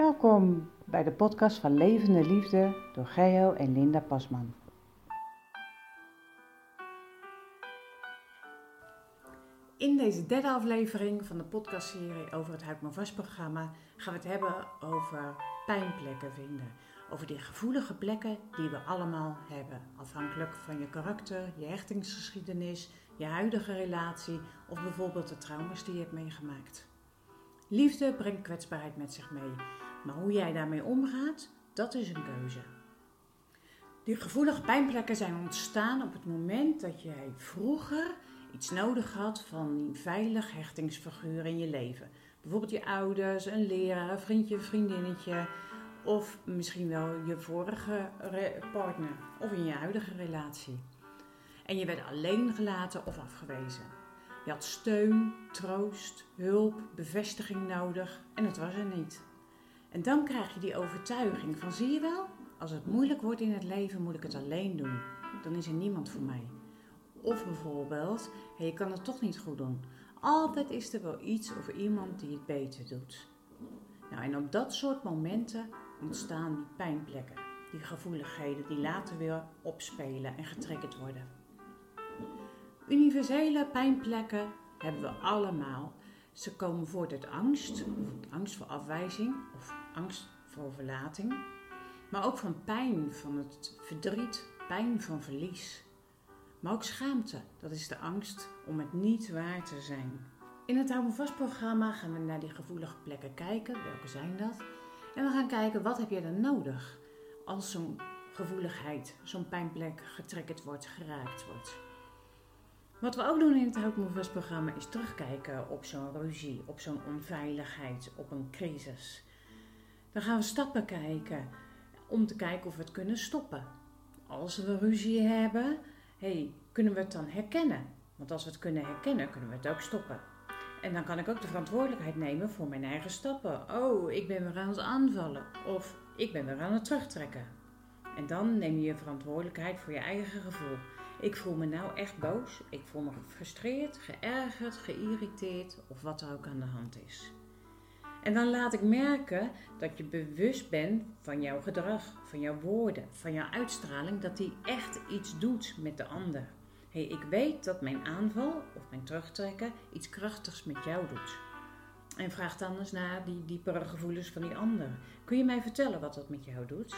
Welkom bij de podcast van Levende Liefde door Geo en Linda Pasman. In deze derde aflevering van de podcastserie over het Houd Vast programma gaan we het hebben over pijnplekken vinden. Over die gevoelige plekken die we allemaal hebben, afhankelijk van je karakter, je hechtingsgeschiedenis, je huidige relatie of bijvoorbeeld de trauma's die je hebt meegemaakt. Liefde brengt kwetsbaarheid met zich mee, maar hoe jij daarmee omgaat, dat is een keuze. Die gevoelige pijnplekken zijn ontstaan op het moment dat jij vroeger iets nodig had van een veilig hechtingsfiguur in je leven. Bijvoorbeeld je ouders, een leraar, een vriendje, een vriendinnetje of misschien wel je vorige partner of in je huidige relatie. En je werd alleen gelaten of afgewezen. Je had steun, troost, hulp, bevestiging nodig en het was er niet. En dan krijg je die overtuiging van zie je wel, als het moeilijk wordt in het leven moet ik het alleen doen. Dan is er niemand voor mij. Of bijvoorbeeld, je kan het toch niet goed doen. Altijd is er wel iets of iemand die het beter doet. Nou, en op dat soort momenten ontstaan die pijnplekken, die gevoeligheden die later weer opspelen en getriggerd worden. Universele pijnplekken hebben we allemaal. Ze komen voort uit angst, angst voor afwijzing of angst voor verlating, maar ook van pijn, van het verdriet, pijn van verlies. Maar ook schaamte, dat is de angst om het niet waar te zijn. In het Hou Vast programma gaan we naar die gevoelige plekken kijken. Welke zijn dat? En we gaan kijken wat heb je dan nodig als zo'n gevoeligheid, zo'n pijnplek getrekkerd wordt, geraakt wordt. Wat we ook doen in het Hou programma is terugkijken op zo'n ruzie, op zo'n onveiligheid, op een crisis. Dan gaan we stappen kijken om te kijken of we het kunnen stoppen. Als we ruzie hebben, hey, kunnen we het dan herkennen? Want als we het kunnen herkennen, kunnen we het ook stoppen. En dan kan ik ook de verantwoordelijkheid nemen voor mijn eigen stappen. Oh, ik ben weer aan het aanvallen. Of ik ben weer aan het terugtrekken. En dan neem je je verantwoordelijkheid voor je eigen gevoel. Ik voel me nou echt boos. Ik voel me gefrustreerd, geërgerd, geïrriteerd of wat er ook aan de hand is. En dan laat ik merken dat je bewust bent van jouw gedrag, van jouw woorden, van jouw uitstraling, dat die echt iets doet met de ander. hey, ik weet dat mijn aanval of mijn terugtrekken iets krachtigs met jou doet. En vraag dan eens naar die diepere gevoelens van die ander. Kun je mij vertellen wat dat met jou doet?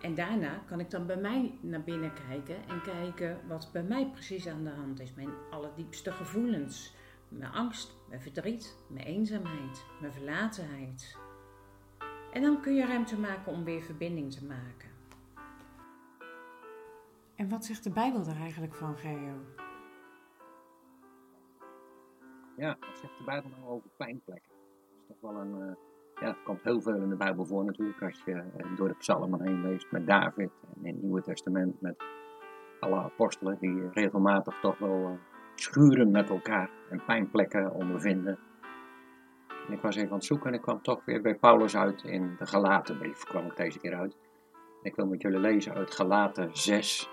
En daarna kan ik dan bij mij naar binnen kijken en kijken wat bij mij precies aan de hand is. Mijn allerdiepste gevoelens. Mijn angst, mijn verdriet, mijn eenzaamheid, mijn verlatenheid. En dan kun je ruimte maken om weer verbinding te maken. En wat zegt de Bijbel daar eigenlijk van, Geo? Ja, wat zegt de Bijbel nou over pijnplekken? Dat is toch wel een... Uh, ja, het komt heel veel in de Bijbel voor natuurlijk. Als je uh, door de psalmen heen leest met David. En in het Nieuwe Testament met alle apostelen. Die regelmatig toch wel uh, schuren met elkaar. En pijnplekken ondervinden. En ik was even aan het zoeken en ik kwam toch weer bij Paulus uit in de Galatenbrief. kwam ik deze keer uit. Ik wil met jullie lezen uit Galaten 6.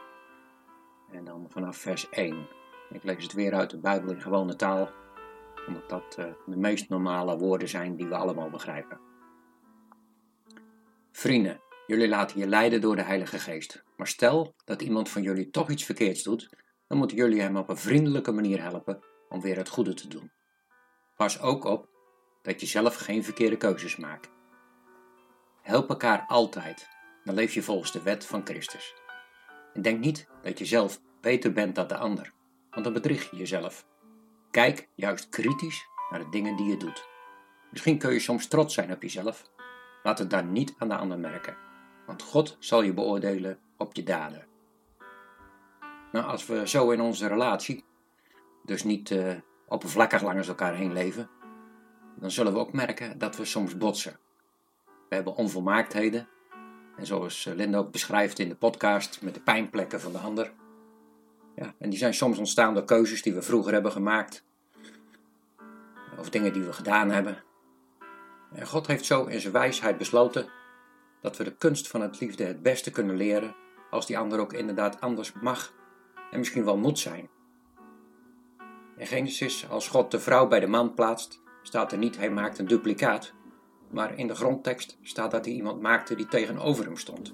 En dan vanaf vers 1. Ik lees het weer uit de Bijbel in gewone taal omdat dat uh, de meest normale woorden zijn die we allemaal begrijpen. Vrienden, jullie laten je leiden door de Heilige Geest. Maar stel dat iemand van jullie toch iets verkeerds doet, dan moeten jullie hem op een vriendelijke manier helpen om weer het goede te doen. Pas ook op dat je zelf geen verkeerde keuzes maakt. Help elkaar altijd, dan leef je volgens de wet van Christus. En denk niet dat je zelf beter bent dan de ander, want dan bedrieg je jezelf. Kijk juist kritisch naar de dingen die je doet. Misschien kun je soms trots zijn op jezelf. Laat het dan niet aan de ander merken, want God zal je beoordelen op je daden. Nou, als we zo in onze relatie, dus niet uh, oppervlakkig langs elkaar heen leven, dan zullen we ook merken dat we soms botsen. We hebben onvolmaaktheden, en zoals eh, Linda ook beschrijft in de podcast met de pijnplekken van de ander. Ja, en die zijn soms ontstaan door keuzes die we vroeger hebben gemaakt, of dingen die we gedaan hebben. En God heeft zo in zijn wijsheid besloten dat we de kunst van het liefde het beste kunnen leren als die ander ook inderdaad anders mag en misschien wel moet zijn. In Genesis, als God de vrouw bij de man plaatst, staat er niet hij maakt een duplicaat, maar in de grondtekst staat dat hij iemand maakte die tegenover hem stond.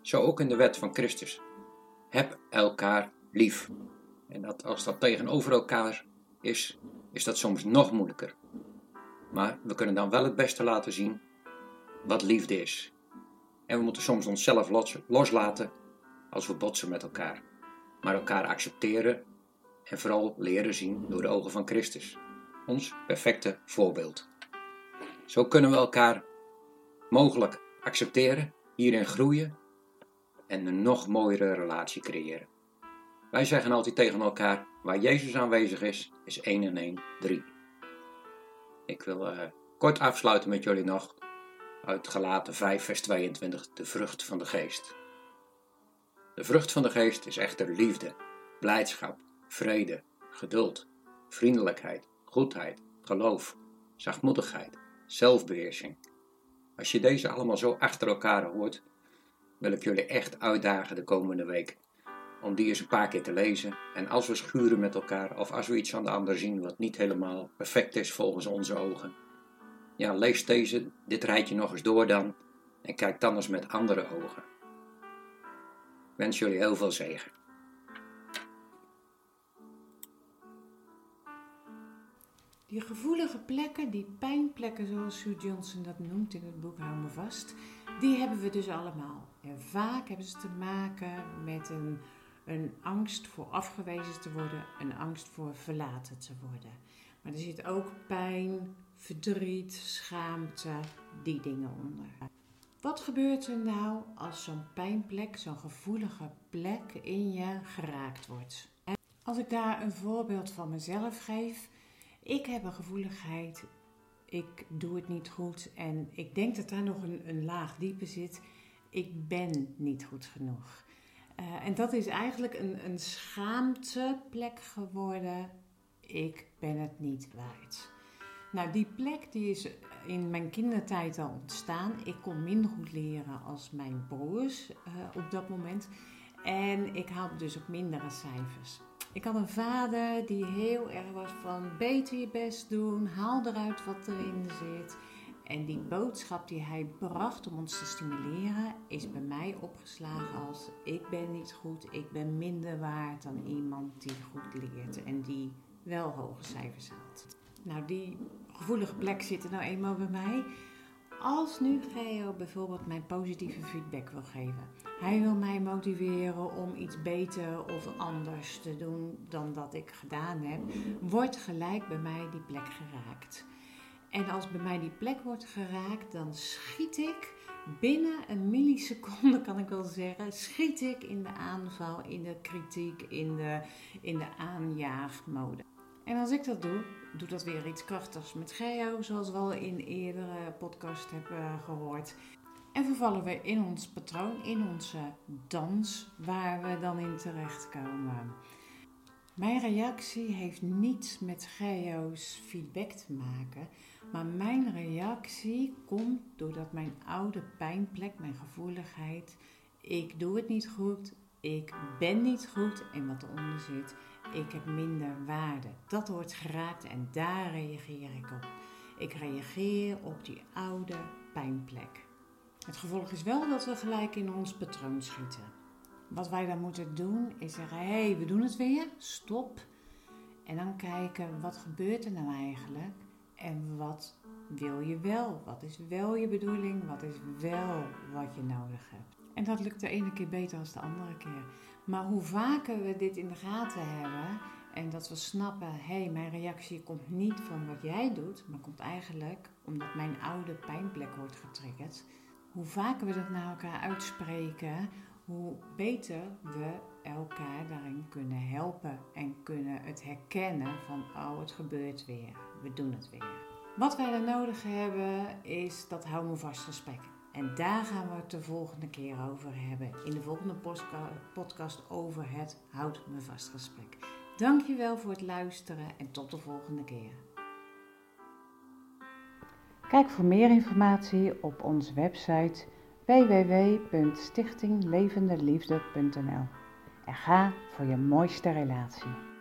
Zo ook in de wet van Christus. Heb elkaar lief. En dat als dat tegenover elkaar is, is dat soms nog moeilijker. Maar we kunnen dan wel het beste laten zien wat liefde is. En we moeten soms onszelf loslaten als we botsen met elkaar. Maar elkaar accepteren en vooral leren zien door de ogen van Christus. Ons perfecte voorbeeld. Zo kunnen we elkaar mogelijk accepteren, hierin groeien en een nog mooiere relatie creëren. Wij zeggen altijd tegen elkaar: waar Jezus aanwezig is, is 1 en 1 3. Ik wil uh, kort afsluiten met jullie nog uit Galaten 5, vers 22, de vrucht van de geest. De vrucht van de geest is echter liefde, blijdschap, vrede, geduld, vriendelijkheid, goedheid, geloof, zachtmoedigheid, zelfbeheersing. Als je deze allemaal zo achter elkaar hoort, wil ik jullie echt uitdagen de komende week om die eens een paar keer te lezen. En als we schuren met elkaar of als we iets aan de ander zien wat niet helemaal perfect is volgens onze ogen, ja, lees deze, dit rijtje nog eens door dan en kijk dan eens met andere ogen. Wens jullie heel veel zegen. Die gevoelige plekken, die pijnplekken zoals Sue Johnson dat noemt in het boek Hou me vast, die hebben we dus allemaal. En vaak hebben ze te maken met een, een angst voor afgewezen te worden, een angst voor verlaten te worden. Maar er zit ook pijn, verdriet, schaamte, die dingen onder. Wat gebeurt er nou als zo'n pijnplek, zo'n gevoelige plek in je geraakt wordt? Als ik daar een voorbeeld van mezelf geef, ik heb een gevoeligheid, ik doe het niet goed en ik denk dat daar nog een, een laag dieper zit. Ik ben niet goed genoeg. Uh, en dat is eigenlijk een, een schaamteplek geworden. Ik ben het niet waard. Nou, die plek die is in mijn kindertijd al ontstaan. Ik kon minder goed leren als mijn broers uh, op dat moment. En ik haalde dus ook mindere cijfers. Ik had een vader die heel erg was van beter je best doen, haal eruit wat erin zit. En die boodschap die hij bracht om ons te stimuleren, is bij mij opgeslagen als ik ben niet goed, ik ben minder waard dan iemand die goed leert en die wel hoge cijfers haalt. Nou, die gevoelige plek zit er nou eenmaal bij mij. Als nu Geo bijvoorbeeld mijn positieve feedback wil geven. Hij wil mij motiveren om iets beter of anders te doen dan dat ik gedaan heb. Wordt gelijk bij mij die plek geraakt. En als bij mij die plek wordt geraakt, dan schiet ik binnen een milliseconde, kan ik wel zeggen, schiet ik in de aanval, in de kritiek, in de, in de aanjaagmode. En als ik dat doe, doet dat weer iets krachtigs met Geo, zoals we al in eerdere podcast hebben gehoord. En vervallen we in ons patroon, in onze dans, waar we dan in terechtkomen. Mijn reactie heeft niets met Geo's feedback te maken, maar mijn reactie komt doordat mijn oude pijnplek, mijn gevoeligheid, ik doe het niet goed, ik ben niet goed en wat eronder zit, ik heb minder waarde. Dat wordt geraakt en daar reageer ik op. Ik reageer op die oude pijnplek. Het gevolg is wel dat we gelijk in ons patroon schieten. Wat wij dan moeten doen is zeggen: hé, hey, we doen het weer, stop. En dan kijken wat gebeurt er nou eigenlijk en wat wil je wel? Wat is wel je bedoeling? Wat is wel wat je nodig hebt? En dat lukt de ene keer beter dan de andere keer. Maar hoe vaker we dit in de gaten hebben en dat we snappen, hé, hey, mijn reactie komt niet van wat jij doet, maar komt eigenlijk omdat mijn oude pijnplek wordt getriggerd. Hoe vaker we dat naar elkaar uitspreken, hoe beter we elkaar daarin kunnen helpen en kunnen het herkennen van, oh, het gebeurt weer, we doen het weer. Wat wij dan nodig hebben is dat hou vast gesprek. En daar gaan we het de volgende keer over hebben. In de volgende podcast over het Houd me vast gesprek. Dankjewel voor het luisteren en tot de volgende keer. Kijk voor meer informatie op onze website www.stichtinglevendeliefde.nl en ga voor je mooiste relatie.